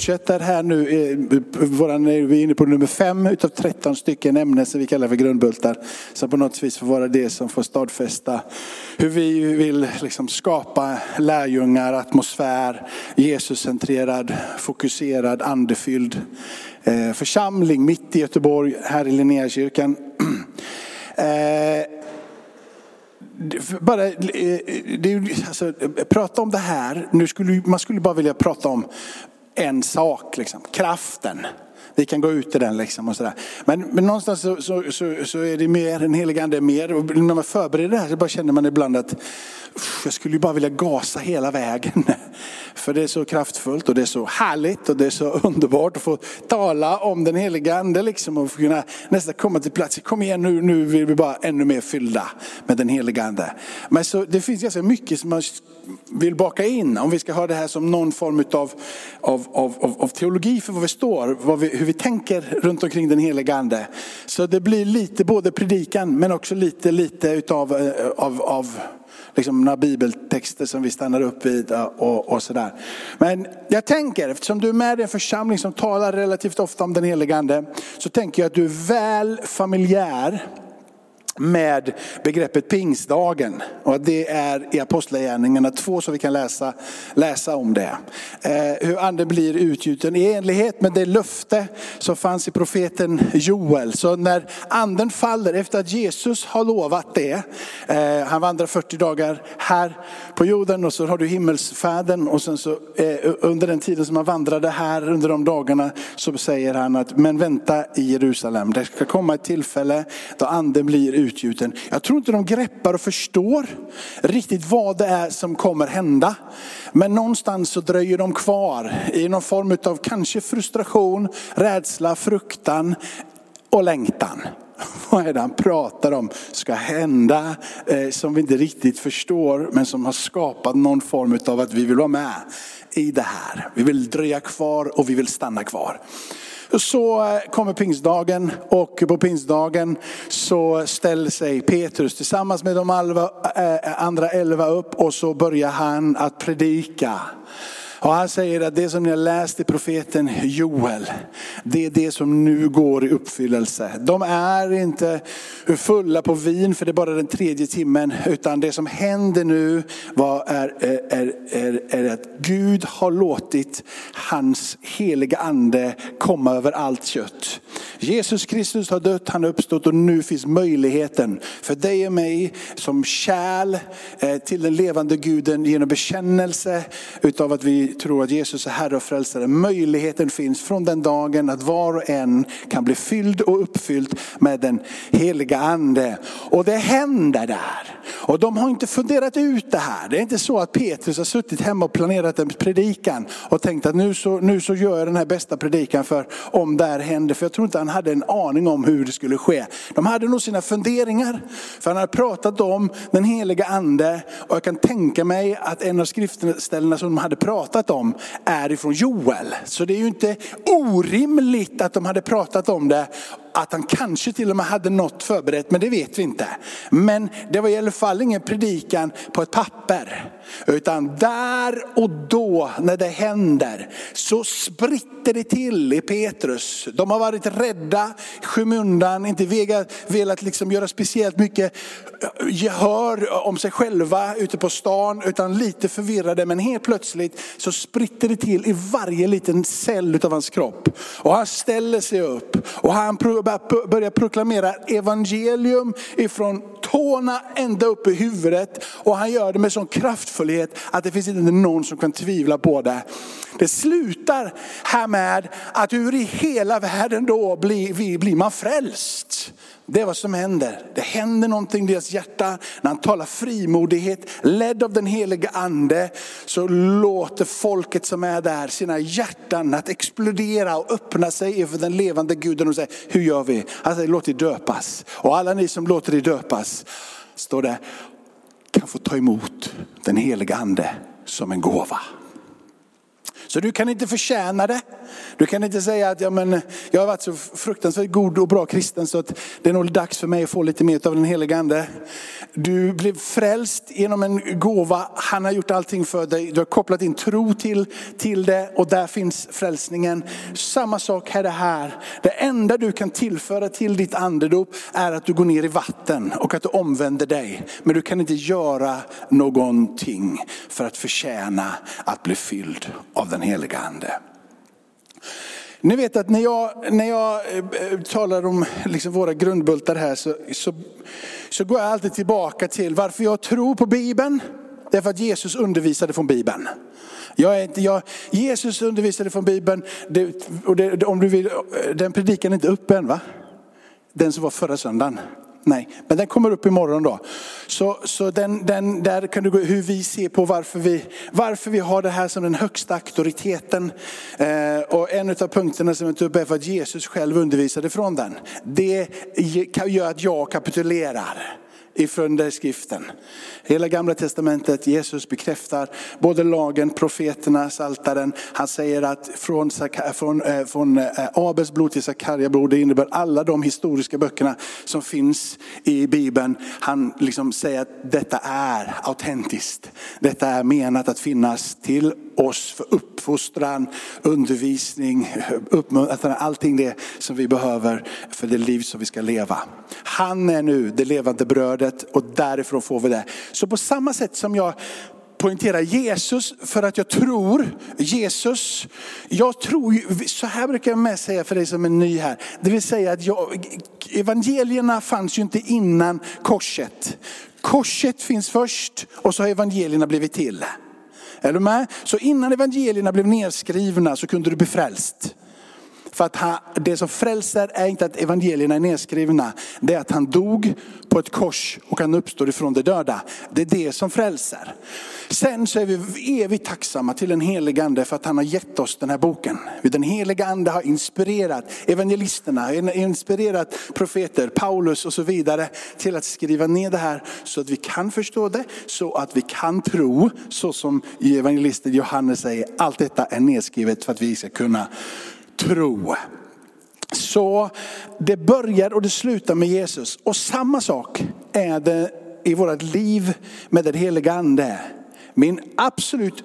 fortsätter här nu, vi är inne på nummer fem utav 13 stycken ämnen som vi kallar för grundbultar. Som på något vis får vara det som får stadfästa hur vi vill liksom skapa lärjungar, atmosfär, Jesuscentrerad, fokuserad, andefylld eh, församling mitt i Göteborg, här i Linnéakyrkan. Eh, bara, eh, det, alltså, prata om det här, nu skulle, man skulle bara vilja prata om en sak, liksom, kraften. Vi kan gå ut i den liksom och sådär. Men, men någonstans så, så, så, så är det mer, den heliga ande är mer. Och när man förbereder det här så bara känner man ibland att jag skulle ju bara vilja gasa hela vägen. För det är så kraftfullt och det är så härligt och det är så underbart att få tala om den heliga ande liksom och kunna nästan komma till plats. Kom igen nu, nu vill vi bara ännu mer fyllda med den heliga ande. Men så, det finns ganska mycket som man vill baka in om vi ska ha det här som någon form av, av, av, av teologi för vad vi står, vad vi, hur vi tänker runt omkring den heliga ande. Så det blir lite både predikan men också lite, lite utav eh, av, av liksom några bibeltexter som vi stannar upp vid eh, och, och sådär. Men jag tänker, eftersom du är med i en församling som talar relativt ofta om den helige ande, så tänker jag att du är väl familjär med begreppet pingstdagen. Och det är i Apostlagärningarna 2 så vi kan läsa, läsa om det. Eh, hur anden blir utgjuten i enlighet med det löfte som fanns i profeten Joel. Så när anden faller efter att Jesus har lovat det, eh, han vandrar 40 dagar här på jorden och så har du himmelsfärden och sen så eh, under den tiden som han vandrade här under de dagarna så säger han att men vänta i Jerusalem. Det ska komma ett tillfälle då anden blir utgjuten. Jag tror inte de greppar och förstår riktigt vad det är som kommer hända. Men någonstans så dröjer de kvar i någon form av kanske frustration, rädsla, fruktan och längtan. Vad är det han pratar om ska hända eh, som vi inte riktigt förstår men som har skapat någon form av att vi vill vara med i det här. Vi vill dröja kvar och vi vill stanna kvar. Så kommer pingstdagen och på pingstdagen så ställer sig Petrus tillsammans med de eh, andra elva upp och så börjar han att predika. Och han säger att det som ni har läst i profeten Joel, det är det som nu går i uppfyllelse. De är inte fulla på vin för det är bara den tredje timmen, utan det som händer nu var, är, är, är, är att Gud har låtit hans heliga ande komma över allt kött. Jesus Kristus har dött, han har uppstått och nu finns möjligheten för dig och mig som kärl eh, till den levande guden genom bekännelse utav att vi tror att Jesus är Herre och Frälsare. Möjligheten finns från den dagen att var och en kan bli fylld och uppfylld med den heliga ande. Och det händer där. Och de har inte funderat ut det här. Det är inte så att Petrus har suttit hemma och planerat en predikan och tänkt att nu så, nu så gör jag den här bästa predikan för om det här händer. För jag tror inte han hade en aning om hur det skulle ske. De hade nog sina funderingar. För han hade pratat om den heliga ande och jag kan tänka mig att en av skriftställena som de hade pratat om är ifrån Joel. Så det är ju inte orimligt att de hade pratat om det att han kanske till och med hade något förberett, men det vet vi inte. Men det var i alla fall ingen predikan på ett papper. Utan där och då när det händer så spritter det till i Petrus. De har varit rädda, skymundan, inte velat, velat liksom göra speciellt mycket eh, gehör om sig själva ute på stan, utan lite förvirrade. Men helt plötsligt så spritter det till i varje liten cell av hans kropp. Och han ställer sig upp och han börjar proklamera evangelium ifrån tårna ända upp i huvudet. Och han gör det med sån kraftfullhet att det finns inte någon som kan tvivla på det. Det slutar här med att ur i hela världen då blir, blir man frälst. Det är vad som händer. Det händer någonting i deras hjärta. När han talar frimodighet, ledd av den heliga ande, så låter folket som är där sina hjärtan att explodera och öppna sig inför den levande guden och säga, hur gör vi? Han säger, låt dig döpas. Och alla ni som låter dig döpas, står det, få ta emot den heliga ande som en gåva. Så du kan inte förtjäna det. Du kan inte säga att ja, men, jag har varit så fruktansvärt god och bra kristen så att det är nog dags för mig att få lite mer av den helige ande. Du blev frälst genom en gåva. Han har gjort allting för dig. Du har kopplat din tro till, till det och där finns frälsningen. Samma sak är det här. Det enda du kan tillföra till ditt andedop är att du går ner i vatten och att du omvänder dig. Men du kan inte göra någonting för att förtjäna att bli fylld av den den heliga ande. Ni vet att när jag, när jag eh, talar om liksom våra grundbultar här så, så, så går jag alltid tillbaka till varför jag tror på Bibeln. Därför att Jesus undervisade från Bibeln. Jag är inte, jag, Jesus undervisade från Bibeln, det, och det, om du vill, eh, den predikan är inte uppe än va? Den som var förra söndagen. Nej, men den kommer upp imorgon då. Så, så den, den, där kan du gå hur vi ser på varför vi, varför vi har det här som den högsta auktoriteten. Eh, och en av punkterna som jag tog upp är för att Jesus själv undervisade från den. Det gör att jag kapitulerar ifrån den skriften. Hela gamla testamentet, Jesus bekräftar både lagen, profeterna, saltaren. Han säger att från, från, eh, från eh, Abels blod till Sakarja blod, det innebär alla de historiska böckerna som finns i Bibeln. Han liksom säger att detta är autentiskt. Detta är menat att finnas till oss för uppfostran, undervisning, uppmuntran, allting det som vi behöver för det liv som vi ska leva. Han är nu det levande brödet och därifrån får vi det. Så på samma sätt som jag poängterar Jesus för att jag tror Jesus. Jag tror, så här brukar jag med säga för dig som är ny här. Det vill säga att jag, evangelierna fanns ju inte innan korset. Korset finns först och så har evangelierna blivit till. Är du med? Så innan evangelierna blev nedskrivna så kunde du bli frälst. För att han, det som frälser är inte att evangelierna är nedskrivna. Det är att han dog på ett kors och han uppstår ifrån de döda. Det är det som frälser. Sen så är vi evigt tacksamma till den helige ande för att han har gett oss den här boken. Den helige ande har inspirerat evangelisterna, inspirerat profeter, Paulus och så vidare till att skriva ner det här så att vi kan förstå det, så att vi kan tro så som evangelisten Johannes säger. Allt detta är nedskrivet för att vi ska kunna tro. Så det börjar och det slutar med Jesus. Och samma sak är det i vårt liv med den helige ande. Min absolut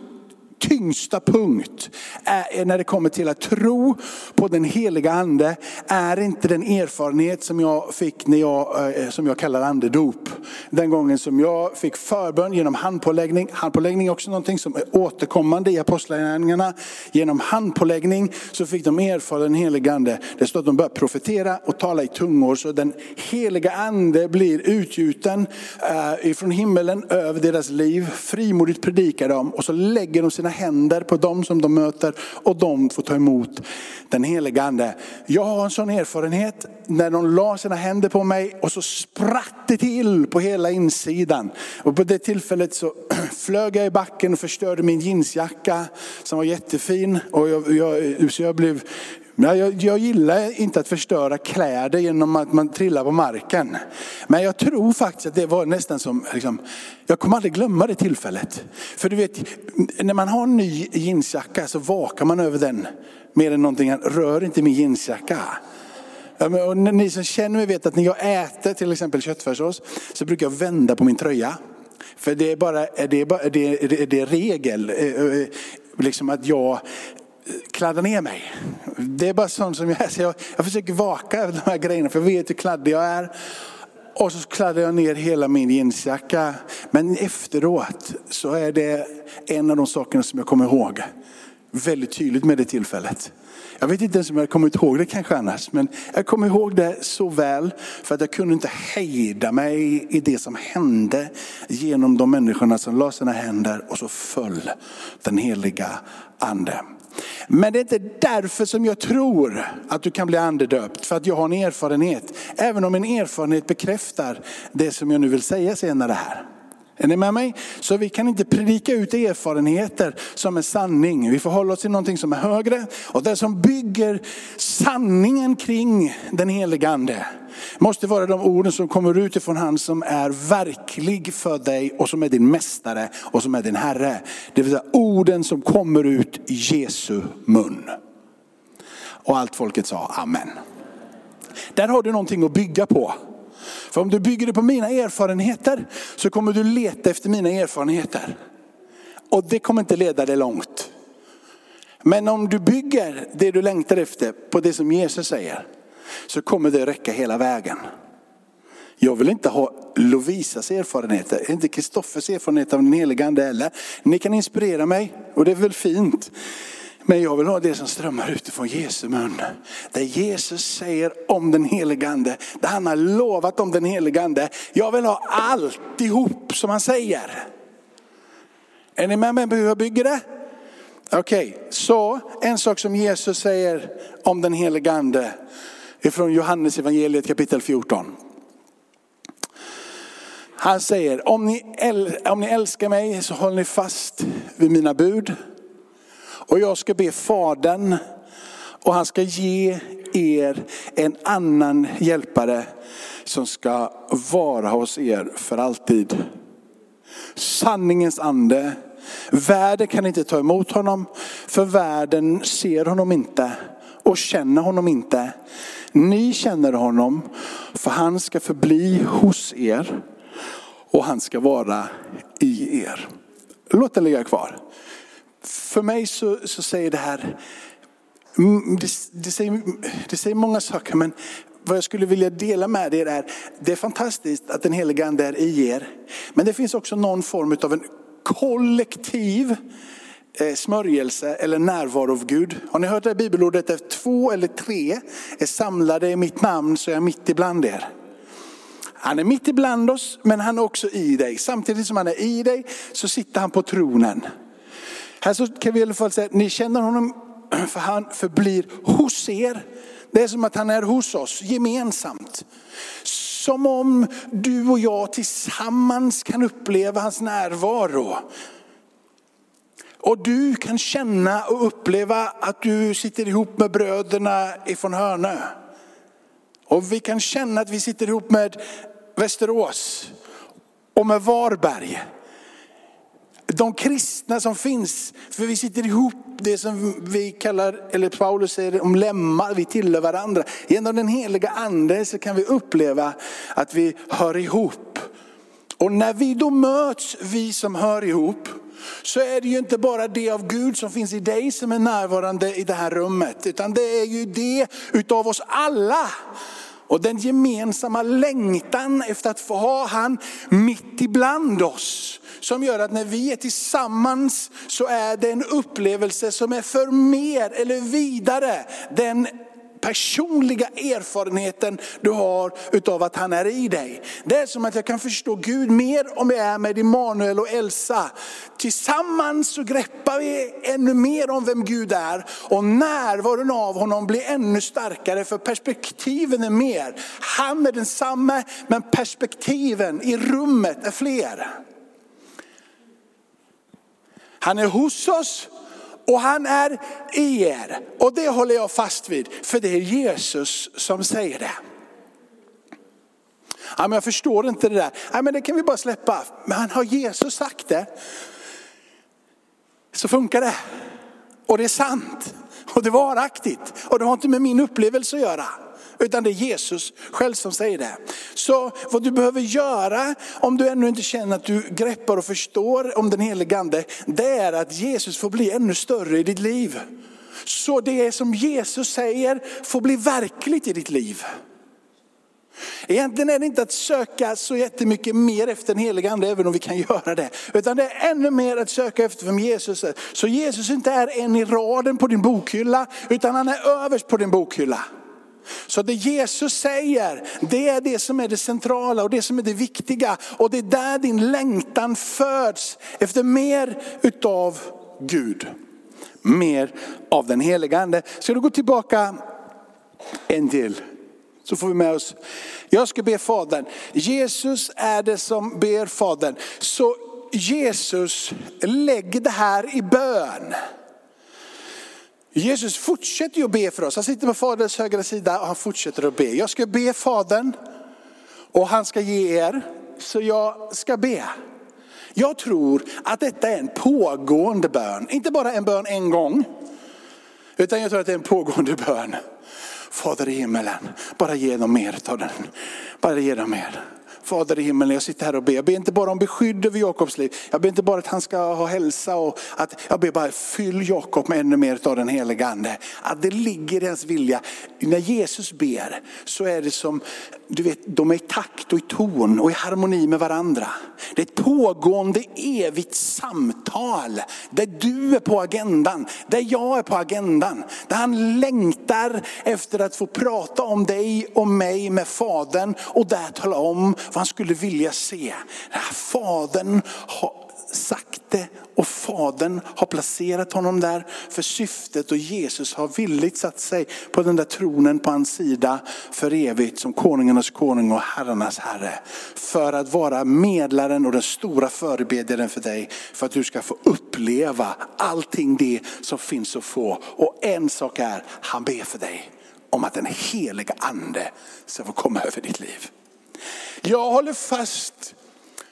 tyngsta punkt är när det kommer till att tro på den heliga ande är inte den erfarenhet som jag fick när jag, eh, som jag kallar andedop. Den gången som jag fick förbön genom handpåläggning. Handpåläggning är också någonting som är återkommande i apostlagärningarna. Genom handpåläggning så fick de erfara den heliga ande. Det står att de började profetera och tala i tungor. Så den heliga ande blir utgjuten eh, ifrån himmelen över deras liv. Frimodigt predikar de och så lägger de sina händer på dem som de möter och de får ta emot den heliga ande. Jag har en sån erfarenhet när de la sina händer på mig och så spratt det till på hela insidan. Och på det tillfället så flög jag i backen och förstörde min jeansjacka som var jättefin. Och jag, jag, så jag blev jag, jag gillar inte att förstöra kläder genom att man trillar på marken. Men jag tror faktiskt att det var nästan som, liksom, jag kommer aldrig glömma det tillfället. För du vet, när man har en ny jeansjacka så vakar man över den mer än någonting. Rör inte min jeansjacka. och ni som känner mig vet att när jag äter till exempel köttfärssås så brukar jag vända på min tröja. För det är bara, det är, bara, det är, det är regel. Eh, eh, liksom att jag kladda ner mig. Det är bara sånt som jag är. Så jag, jag försöker vaka över de här grejerna för jag vet hur kladdig jag är. Och så kladdar jag ner hela min jeansjacka. Men efteråt så är det en av de sakerna som jag kommer ihåg. Väldigt tydligt med det tillfället. Jag vet inte ens om jag kommer ihåg det kanske annars. Men jag kommer ihåg det så väl. För att jag kunde inte hejda mig i det som hände. Genom de människorna som la sina händer och så föll den heliga anden. Men det är inte därför som jag tror att du kan bli andedöpt, för att jag har en erfarenhet. Även om en erfarenhet bekräftar det som jag nu vill säga senare här. Är ni med mig? Så vi kan inte predika ut erfarenheter som är sanning. Vi får hålla oss till någonting som är högre. Och det som bygger sanningen kring den helige ande måste vara de orden som kommer ut ifrån han som är verklig för dig och som är din mästare och som är din herre. Det vill säga orden som kommer ut i Jesu mun. Och allt folket sa amen. Där har du någonting att bygga på. För om du bygger det på mina erfarenheter så kommer du leta efter mina erfarenheter. Och det kommer inte leda dig långt. Men om du bygger det du längtar efter på det som Jesus säger så kommer det räcka hela vägen. Jag vill inte ha Lovisas erfarenheter, inte Kristoffers erfarenhet av den helige ande heller. Ni kan inspirera mig och det är väl fint. Men jag vill ha det som strömmar utifrån Jesu mun. Det Jesus säger om den helige ande, det han har lovat om den helige ande. Jag vill ha alltihop som han säger. Är ni med mig på hur jag bygger det? Okej, okay. så en sak som Jesus säger om den helige ande ifrån Johannes evangeliet kapitel 14. Han säger, om ni, om ni älskar mig så håller ni fast vid mina bud. Och jag ska be Fadern och han ska ge er en annan hjälpare som ska vara hos er för alltid. Sanningens ande. Världen kan inte ta emot honom för världen ser honom inte och känner honom inte. Ni känner honom för han ska förbli hos er och han ska vara i er. Låt den ligga kvar. För mig så, så säger det här, mm, det, det, säger, det säger många saker men vad jag skulle vilja dela med er är, det är fantastiskt att den heliga ande är i er. Men det finns också någon form av en kollektiv eh, smörjelse eller närvaro av Gud. Har ni hört det här bibelordet? Att två eller tre är samlade i mitt namn så är jag mitt ibland er. Han är mitt ibland oss men han är också i dig. Samtidigt som han är i dig så sitter han på tronen. Här så kan vi i alla fall säga att ni känner honom för han förblir hos er. Det är som att han är hos oss gemensamt. Som om du och jag tillsammans kan uppleva hans närvaro. Och du kan känna och uppleva att du sitter ihop med bröderna ifrån Hörnö. Och vi kan känna att vi sitter ihop med Västerås och med Varberg de kristna som finns. För vi sitter ihop det som vi kallar, eller Paulus säger om lemmar, vi tillhör varandra. Genom den heliga ande så kan vi uppleva att vi hör ihop. Och när vi då möts, vi som hör ihop, så är det ju inte bara det av Gud som finns i dig som är närvarande i det här rummet. Utan det är ju det utav oss alla. Och den gemensamma längtan efter att få ha han mitt ibland oss som gör att när vi är tillsammans så är det en upplevelse som är för mer eller vidare den personliga erfarenheten du har utav att han är i dig. Det är som att jag kan förstå Gud mer om jag är med Immanuel och Elsa. Tillsammans så greppar vi ännu mer om vem Gud är och närvaron av honom blir ännu starkare för perspektiven är mer. Han är densamme men perspektiven i rummet är fler. Han är hos oss och han är i er. Och det håller jag fast vid, för det är Jesus som säger det. Ja, men jag förstår inte det där. Ja, men det kan vi bara släppa. Men han har Jesus sagt det. Så funkar det. Och det är sant. Och det är varaktigt. Och det har inte med min upplevelse att göra. Utan det är Jesus själv som säger det. Så vad du behöver göra om du ännu inte känner att du greppar och förstår om den helige ande, det är att Jesus får bli ännu större i ditt liv. Så det som Jesus säger får bli verkligt i ditt liv. Egentligen är det inte att söka så jättemycket mer efter den heliga ande, även om vi kan göra det. Utan det är ännu mer att söka efter vem Jesus är. Så Jesus inte är en i raden på din bokhylla, utan han är överst på din bokhylla. Så det Jesus säger, det är det som är det centrala och det som är det viktiga. Och det är där din längtan föds efter mer utav Gud. Mer av den heliga ande. Ska du gå tillbaka en till Så får vi med oss, jag ska be Fadern. Jesus är det som ber Fadern. Så Jesus lägg det här i bön. Jesus fortsätter ju att be för oss. Han sitter på Faderns högra sida och han fortsätter att be. Jag ska be Fadern och han ska ge er, så jag ska be. Jag tror att detta är en pågående bön, inte bara en bön en gång, utan jag tror att det är en pågående bön. Fader i himmelen, bara ge dem mer av den. Bara ge dem mer. Fader i himmelen, jag sitter här och ber. Jag ber inte bara om beskydd över Jakobs liv. Jag ber inte bara att han ska ha hälsa och att jag ber bara fyll Jakob med ännu mer av den helige ande. Att det ligger i hans vilja. När Jesus ber så är det som, du vet, de är i takt och i ton och i harmoni med varandra. Det är ett pågående evigt samtal där du är på agendan, där jag är på agendan. Där han längtar efter att få prata om dig och mig med Fadern och där tala om vad han skulle vilja se. Fadern har sagt det och Fadern har placerat honom där för syftet och Jesus har villigt satt sig på den där tronen på hans sida för evigt som konungarnas konung och herrarnas herre. För att vara medlaren och den stora förebedjaren för dig. För att du ska få uppleva allting det som finns att få. Och en sak är, han ber för dig om att den heliga ande ska få komma över ditt liv. Jag håller fast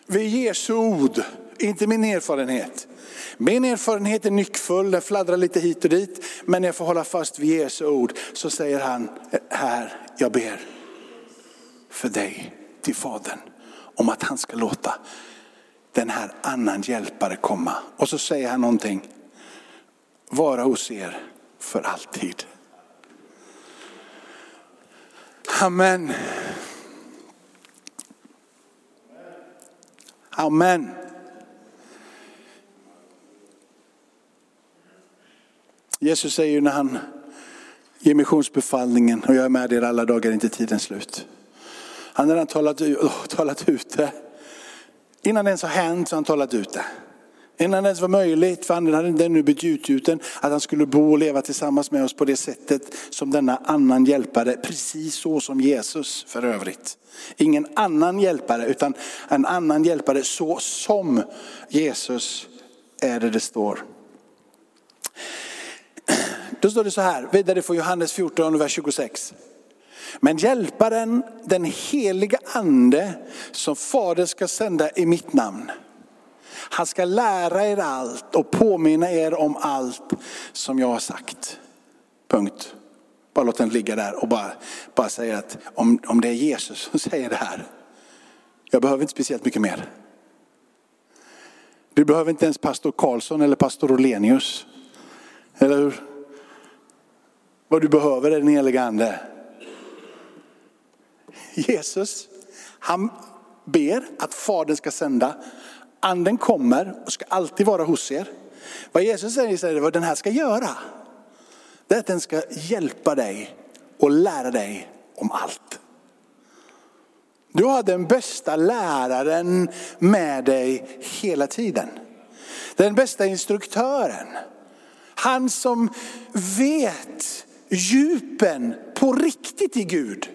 vid Jesu ord, inte min erfarenhet. Min erfarenhet är nyckfull, den fladdrar lite hit och dit. Men när jag får hålla fast vid Jesu ord. Så säger han, här, jag ber för dig till Fadern. Om att han ska låta den här annan hjälpare komma. Och så säger han någonting. Vara hos er för alltid. Amen. Amen. Jesus säger när han ger missionsbefallningen och jag är med er alla dagar inte tidens slut. Han har redan talat, talat ut det. Innan det ens har hänt så har han talat ut det. Innan det ens var möjligt, för han hade inte nu blivit utgjuten, att han skulle bo och leva tillsammans med oss på det sättet som denna annan hjälpare, precis så som Jesus för övrigt. Ingen annan hjälpare utan en annan hjälpare så som Jesus är det det står. Då står det så här, vidare från Johannes 14, vers 26. Men hjälparen, den heliga ande som Fadern ska sända i mitt namn. Han ska lära er allt och påminna er om allt som jag har sagt. Punkt. Bara låt den ligga där och bara, bara säga att om, om det är Jesus som säger det här, jag behöver inte speciellt mycket mer. Du behöver inte ens pastor Karlsson eller pastor Olenius. Eller hur? Vad du behöver är den helige ande. Jesus, han ber att fadern ska sända. Anden kommer och ska alltid vara hos er. Vad Jesus säger är vad den här ska göra. Det är att den ska hjälpa dig och lära dig om allt. Du har den bästa läraren med dig hela tiden. Den bästa instruktören. Han som vet djupen på riktigt i Gud.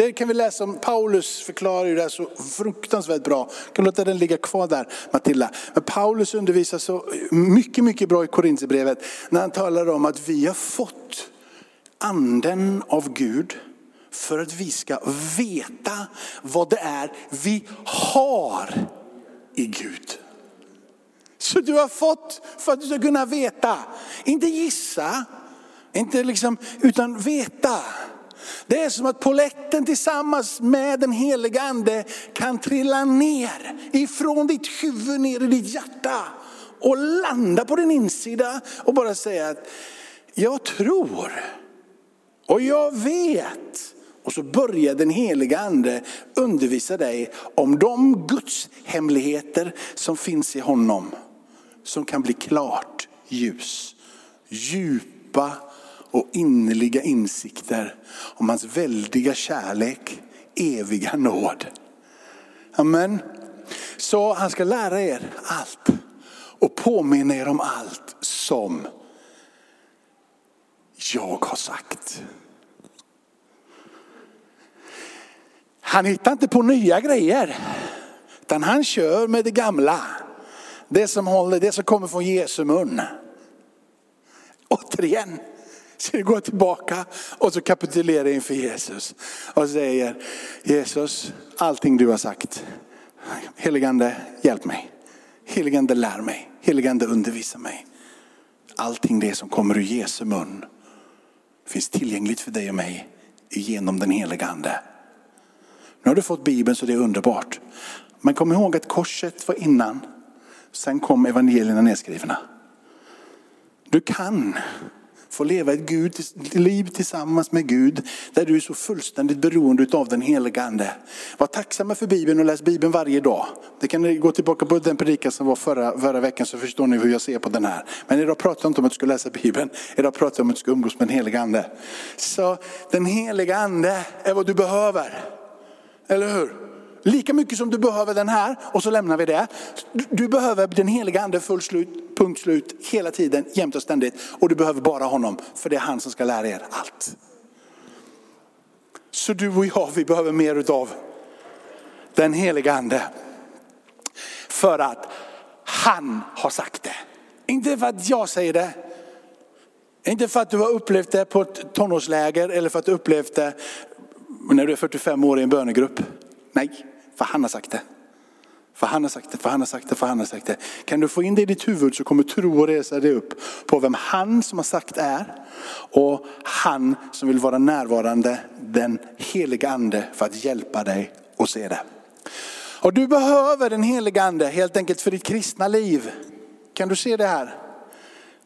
Det kan vi läsa om, Paulus förklarar ju det här så fruktansvärt bra. Jag kan låta den ligga kvar där Matilda. Men Paulus undervisar så mycket, mycket bra i Korinthierbrevet när han talar om att vi har fått anden av Gud för att vi ska veta vad det är vi har i Gud. Så du har fått för att du ska kunna veta, inte gissa, inte liksom, utan veta. Det är som att poletten tillsammans med den heliga ande kan trilla ner ifrån ditt huvud ner i ditt hjärta och landa på din insida och bara säga att jag tror och jag vet. Och så börjar den heliga ande undervisa dig om de Guds hemligheter som finns i honom. Som kan bli klart ljus. Djupa och innerliga insikter om hans väldiga kärlek, eviga nåd. Amen. Så han ska lära er allt och påminna er om allt som jag har sagt. Han hittar inte på nya grejer. Utan han kör med det gamla. Det som håller, det som kommer från Jesu mun. Återigen, så jag går tillbaka och så kapitulerar inför Jesus. Och säger Jesus, allting du har sagt. Heligande, hjälp mig. Heligande, lär mig. Heligande, undervisa mig. Allting det som kommer ur Jesu mun finns tillgängligt för dig och mig genom den helige ande. Nu har du fått Bibeln så det är underbart. Men kom ihåg att korset var innan. Sen kom evangelierna nedskrivna. Du kan få leva ett Gud, liv tillsammans med Gud där du är så fullständigt beroende av den heliga ande. Var tacksamma för Bibeln och läs Bibeln varje dag. Det kan ni gå tillbaka på den predikan som var förra, förra veckan så förstår ni hur jag ser på den här. Men idag pratar jag inte om att du ska läsa Bibeln, idag pratar jag om att du ska umgås med den heliga ande. Så den heliga ande är vad du behöver. Eller hur? Lika mycket som du behöver den här och så lämnar vi det. Du behöver den heliga ande full slut, punkt slut, hela tiden, jämt och ständigt. Och du behöver bara honom, för det är han som ska lära er allt. Så du och jag, vi behöver mer utav den heliga ande. För att han har sagt det. Inte för att jag säger det. Inte för att du har upplevt det på ett tonårsläger eller för att du upplevt det när du är 45 år i en bönegrupp. Nej, för han har sagt det. För han har sagt det, för han har sagt det, för han har sagt det. Kan du få in det i ditt huvud så kommer tro och resa dig upp på vem han som har sagt är. Och han som vill vara närvarande, den heliga ande för att hjälpa dig att se det. Och du behöver den heliga ande helt enkelt för ditt kristna liv. Kan du se det här?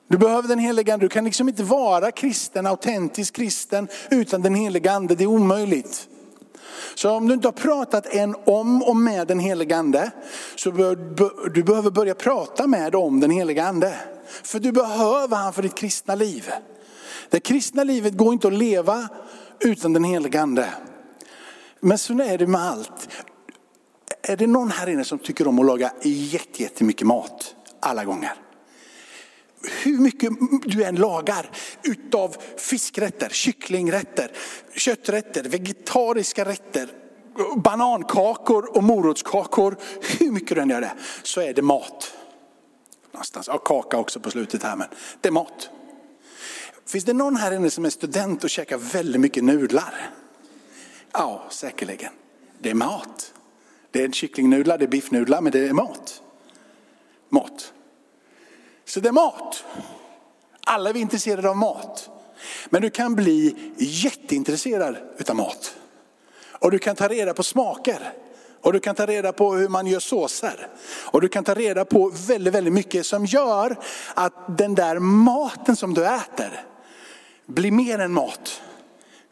Du behöver den heliga ande. Du kan liksom inte vara kristen, autentisk kristen utan den heliga ande. Det är omöjligt. Så om du inte har pratat än om och med den helige ande, så bör, du behöver börja prata med om den helige ande. För du behöver han för ditt kristna liv. Det kristna livet går inte att leva utan den helige ande. Men så är det med allt. Är det någon här inne som tycker om att laga jättemycket mat alla gånger? hur mycket du än lagar utav fiskrätter, kycklingrätter, kötträtter, vegetariska rätter, banankakor och morotskakor. Hur mycket du än gör det så är det mat. Någonstans, ja, kaka också på slutet här men det är mat. Finns det någon här inne som är student och käkar väldigt mycket nudlar? Ja, säkerligen. Det är mat. Det är kycklingnudlar, det är biffnudlar, men det är mat. Mat. Så det är mat. Alla är vi intresserade av mat. Men du kan bli jätteintresserad utav mat. Och du kan ta reda på smaker. Och du kan ta reda på hur man gör såser. Och du kan ta reda på väldigt, väldigt mycket som gör att den där maten som du äter blir mer än mat.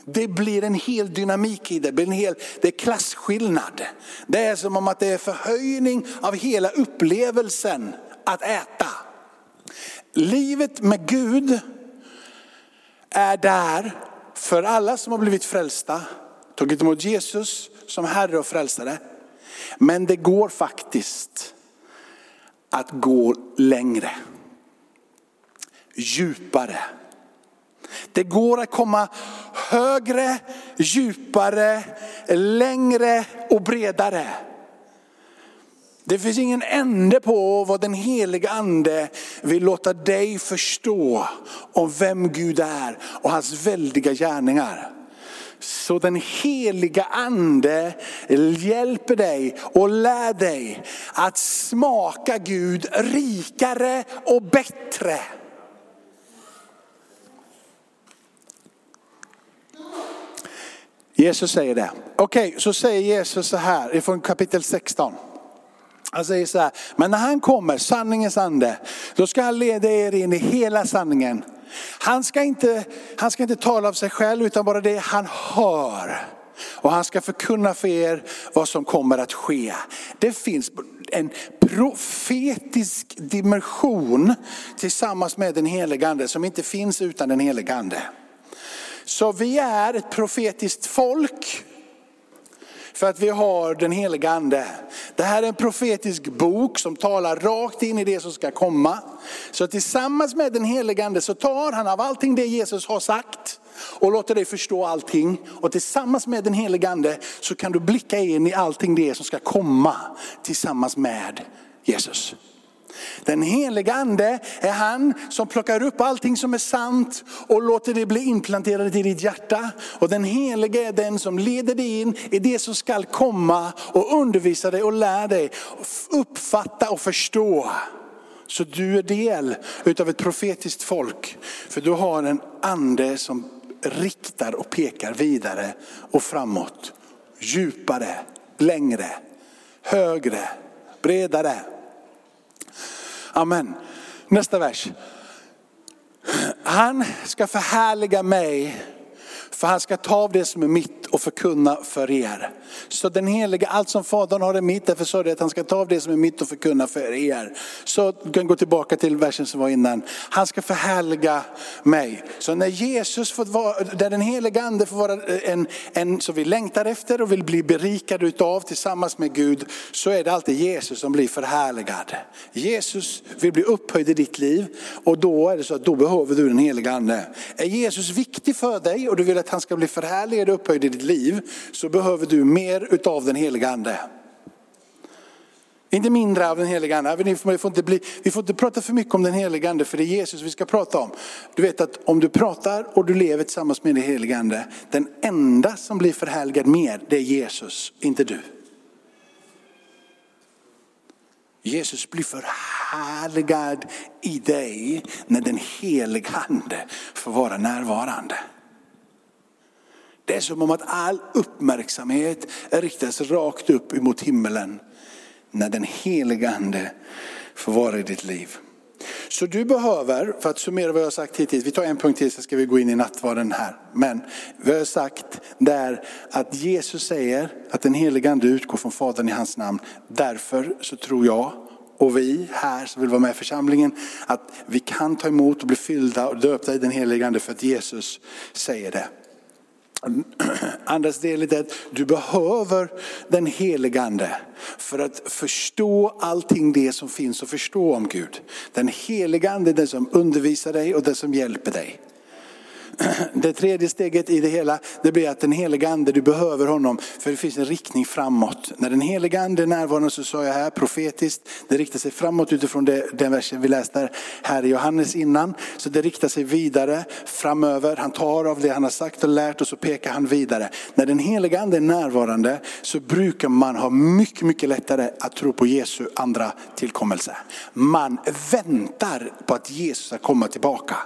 Det blir en hel dynamik i det, det en hel, det är klasskillnad. Det är som om att det är förhöjning av hela upplevelsen att äta. Livet med Gud är där för alla som har blivit frälsta, tagit emot Jesus som Herre och Frälsare. Men det går faktiskt att gå längre, djupare. Det går att komma högre, djupare, längre och bredare. Det finns ingen ände på vad den heliga ande vill låta dig förstå om vem Gud är och hans väldiga gärningar. Så den heliga ande hjälper dig och lär dig att smaka Gud rikare och bättre. Jesus säger det. Okej, okay, så säger Jesus så här ifrån kapitel 16. Han säger så här, men när han kommer, sanningens ande, då ska han leda er in i hela sanningen. Han ska inte, han ska inte tala av sig själv utan bara det han hör. Och han ska förkunna för er vad som kommer att ske. Det finns en profetisk dimension tillsammans med den helige ande som inte finns utan den helige ande. Så vi är ett profetiskt folk för att vi har den heliga ande. Det här är en profetisk bok som talar rakt in i det som ska komma. Så tillsammans med den heliga ande så tar han av allting det Jesus har sagt och låter dig förstå allting. Och tillsammans med den helige ande så kan du blicka in i allting det som ska komma tillsammans med Jesus. Den heliga ande är han som plockar upp allting som är sant och låter det bli implanterat i ditt hjärta. Och den heliga är den som leder dig in i det som ska komma och undervisar dig och lär dig uppfatta och förstå. Så du är del utav ett profetiskt folk. För du har en ande som riktar och pekar vidare och framåt. Djupare, längre, högre, bredare. Amen. Nästa vers. Han ska förhärliga mig för han ska ta av det som är mitt och förkunna för er. Så den heliga, allt som Fadern har är mitt, därför sa det att han ska ta av det som är mitt och förkunna för er. Så du kan gå tillbaka till versen som var innan. Han ska förhärliga mig. Så när Jesus får vara, där den heliga ande får vara en, en som vi längtar efter och vill bli berikade utav tillsammans med Gud, så är det alltid Jesus som blir förhärligad. Jesus vill bli upphöjd i ditt liv och då är det så att då behöver du den heliga ande. Är Jesus viktig för dig och du vill att han ska bli förhärligad och upphöjd i ditt liv, så behöver du mer utav den heliga ande. Inte mindre av den heliga ande. Vi får, inte bli, vi får inte prata för mycket om den heliga ande för det är Jesus vi ska prata om. Du vet att om du pratar och du lever tillsammans med den heliga ande, den enda som blir förhärligad mer det är Jesus, inte du. Jesus blir förhärligad i dig när den heliga ande får vara närvarande. Det är som om att all uppmärksamhet riktas rakt upp emot himmelen när den heliga ande får vara i ditt liv. Så du behöver, för att summera vad jag har sagt hittills, vi tar en punkt till så ska vi gå in i nattvarden här. Men vad jag har sagt där att Jesus säger att den heliga ande utgår från Fadern i hans namn. Därför så tror jag och vi här som vill vara med i församlingen att vi kan ta emot och bli fyllda och döpta i den heliga ande för att Jesus säger det. Andas del är att du behöver den helige ande för att förstå allting det som finns att förstå om Gud. Den helige ande är den som undervisar dig och den som hjälper dig. Det tredje steget i det hela, det blir att den heliga ande, du behöver honom för det finns en riktning framåt. När den heliga ande är närvarande så sa jag här profetiskt, det riktar sig framåt utifrån det, den versen vi läste här i Johannes innan. Så det riktar sig vidare framöver, han tar av det han har sagt och lärt och så pekar han vidare. När den heliga ande är närvarande så brukar man ha mycket, mycket lättare att tro på Jesu andra tillkommelse. Man väntar på att Jesus ska komma tillbaka.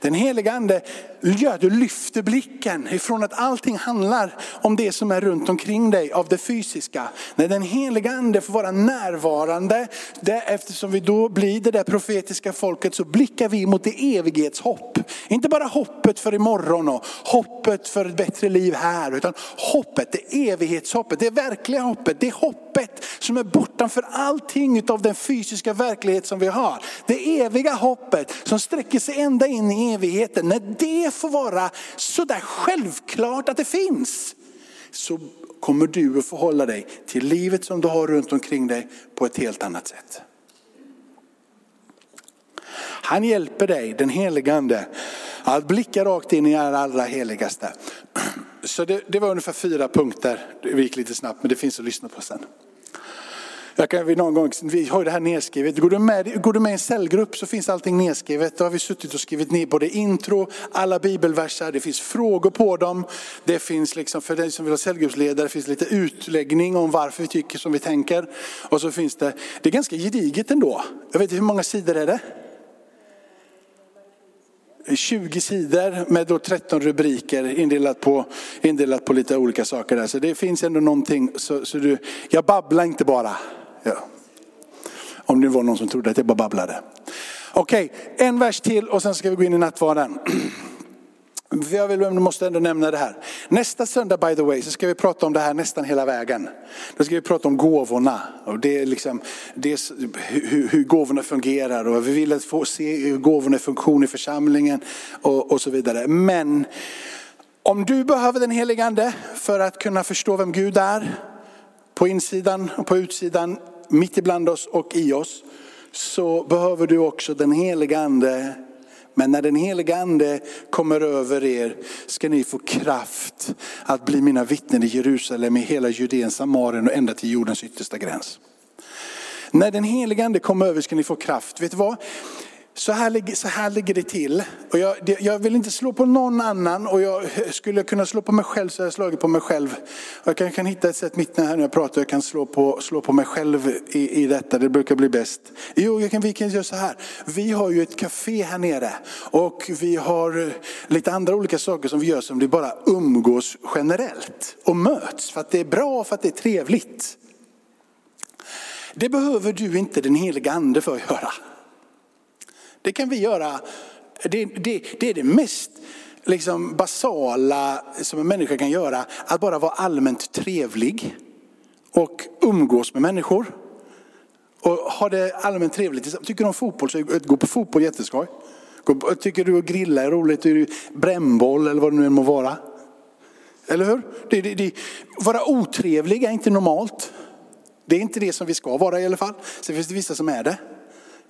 Den heliga ande gör att du lyfter blicken ifrån att allting handlar om det som är runt omkring dig av det fysiska. När den heliga ande får vara närvarande, det, eftersom vi då blir det där profetiska folket så blickar vi mot det evighetshopp. Inte bara hoppet för imorgon och hoppet för ett bättre liv här, utan hoppet, det evighetshoppet, det verkliga hoppet, det hoppet som är bortanför allting av den fysiska verklighet som vi har. Det eviga hoppet som sträcker sig ända in i evigheten. När det får vara sådär självklart att det finns, så kommer du att förhålla dig till livet som du har runt omkring dig på ett helt annat sätt. Han hjälper dig, den helige ande, att blicka rakt in i det allra heligaste. Så det, det, var ungefär fyra punkter, det gick lite snabbt men det finns att lyssna på sen. Jag kan, någon gång, vi har det här nedskrivet. Går du, med, går du med i en cellgrupp så finns allting nedskrivet. Då har vi suttit och skrivit ner både intro, alla bibelverser, det finns frågor på dem. Det finns liksom, för dig som vill ha cellgruppsledare, finns lite utläggning om varför vi tycker som vi tänker. Och så finns det, det är ganska gediget ändå. Jag vet inte hur många sidor är det? 20 sidor med då 13 rubriker indelat på, indelat på lite olika saker där. Så det finns ändå någonting, så, så du, jag babblar inte bara. Ja. Om det var någon som trodde att jag bara babblade. Okej, okay, en vers till och sen ska vi gå in i nattvarden. Jag vill, måste ändå nämna det här. Nästa söndag by the way så ska vi prata om det här nästan hela vägen. Då ska vi prata om gåvorna. Och det är liksom, det är hur, hur gåvorna fungerar och vi vill få se hur gåvorna är funktion i församlingen och, och så vidare. Men om du behöver den helige ande för att kunna förstå vem Gud är på insidan och på utsidan mitt ibland oss och i oss så behöver du också den heliga ande Men när den heliga ande kommer över er ska ni få kraft att bli mina vittnen i Jerusalem, i hela Judeen, Samarien och ända till jordens yttersta gräns. När den heliga ande kommer över ska ni få kraft. Vet du vad? Så här, så här ligger det till. Och jag, jag, vill inte slå på någon annan och jag skulle kunna slå på mig själv så har jag slagit på mig själv. Jag kan, kan hitta ett sätt mitt när jag pratar, jag kan slå på, slå på mig själv i, i detta, det brukar bli bäst. Jo, jag kan, vi kan göra så här. Vi har ju ett café här nere och vi har lite andra olika saker som vi gör som vi bara umgås generellt och möts för att det är bra, och för att det är trevligt. Det behöver du inte den heliga ande för att göra. Det kan vi göra, det, det, det är det mest liksom basala som en människa kan göra, att bara vara allmänt trevlig och umgås med människor. Och ha det allmänt trevligt. Tycker du om fotboll så gå på fotboll jätteskoj. Tycker du att grilla är roligt, brännboll eller vad det nu än må vara. Eller hur? Det, det, det, vara otrevlig är inte normalt. Det är inte det som vi ska vara i alla fall. Sen finns det vissa som är det.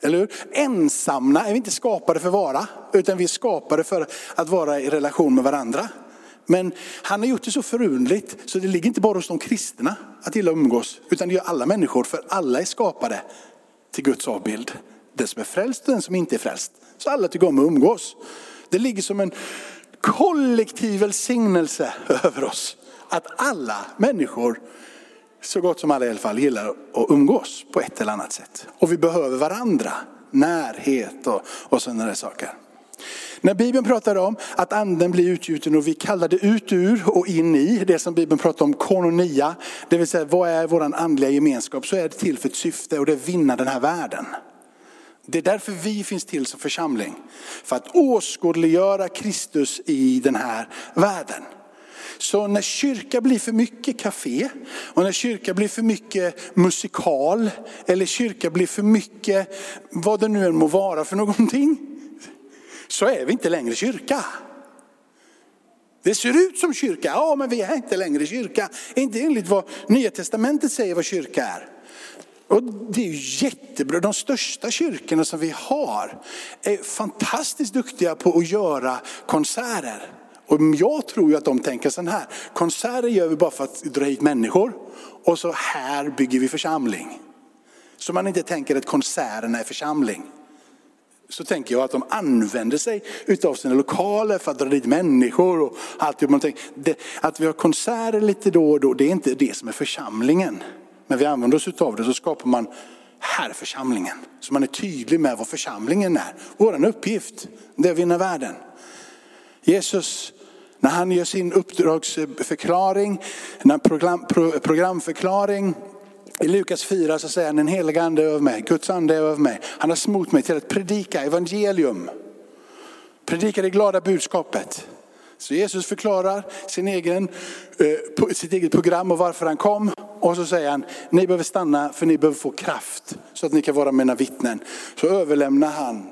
Eller hur? Ensamma är vi inte skapade för att vara, utan vi är skapade för att vara i relation med varandra. Men han har gjort det så förundligt så det ligger inte bara hos de kristna att gilla att umgås, utan det gör alla människor, för alla är skapade till Guds avbild. Den som är frälst och den som inte är frälst. Så alla tycker om att umgås. Det ligger som en kollektiv välsignelse över oss. Att alla människor så gott som alla i alla fall gillar att umgås på ett eller annat sätt. Och vi behöver varandra, närhet och, och sådana där saker. När Bibeln pratar om att anden blir utgjuten och vi kallar det ut ur och in i, det som Bibeln pratar om kononia, det vill säga vad är vår andliga gemenskap, så är det till för ett syfte och det är att vinna den här världen. Det är därför vi finns till som församling. För att åskådliggöra Kristus i den här världen. Så när kyrka blir för mycket café och när kyrka blir för mycket musikal eller kyrka blir för mycket vad det nu än må vara för någonting. Så är vi inte längre kyrka. Det ser ut som kyrka, ja men vi är inte längre kyrka. Inte enligt vad Nya Testamentet säger vad kyrka är. Och det är ju jättebra, de största kyrkorna som vi har är fantastiskt duktiga på att göra konserter. Och jag tror ju att de tänker så här, konserter gör vi bara för att dra hit människor och så här bygger vi församling. Så man inte tänker att konserterna är församling. Så tänker jag att de använder sig av sina lokaler för att dra dit människor. Och allt. Man tänker, att vi har konserter lite då och då, det är inte det som är församlingen. Men vi använder oss av det så skapar man här församlingen. Så man är tydlig med vad församlingen är. Vår uppgift, det är att vinna världen. Jesus när han gör sin uppdragsförklaring, när program, programförklaring, i Lukas 4 så säger han en helig ande är över mig, Guds ande är över mig. Han har smort mig till att predika evangelium. Predika det glada budskapet. Så Jesus förklarar sin egen, eh, sitt eget program och varför han kom. Och så säger han, ni behöver stanna för ni behöver få kraft så att ni kan vara mina vittnen. Så överlämnar han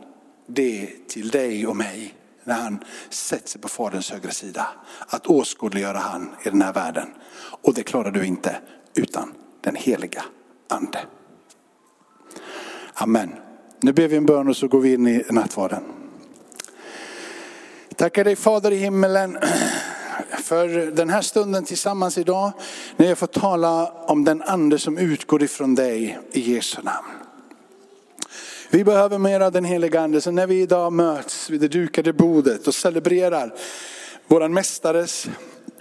det till dig och mig när han sätter sig på Faderns högra sida. Att åskådliggöra han i den här världen. Och det klarar du inte utan den heliga ande. Amen. Nu ber vi en bön och så går vi in i nattvarden. Tackar dig Fader i himmelen för den här stunden tillsammans idag. När jag får tala om den ande som utgår ifrån dig i Jesu namn. Vi behöver mer av den heliga ande. Så när vi idag möts vid det dukade bordet och celebrerar våran mästares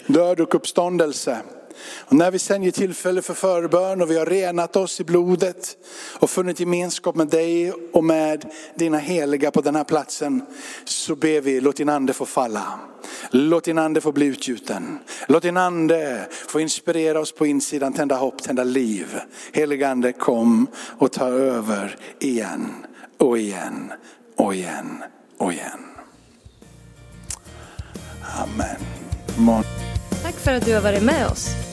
död och uppståndelse. Och när vi sen ger tillfälle för förbön och vi har renat oss i blodet och funnit gemenskap med dig och med dina heliga på den här platsen. Så ber vi, låt din ande få falla. Låt din ande få bli utgjuten. Låt din ande få inspirera oss på insidan, tända hopp, tända liv. Helig ande kom och ta över igen och igen och igen och igen. Amen. Tack för att du har varit med oss.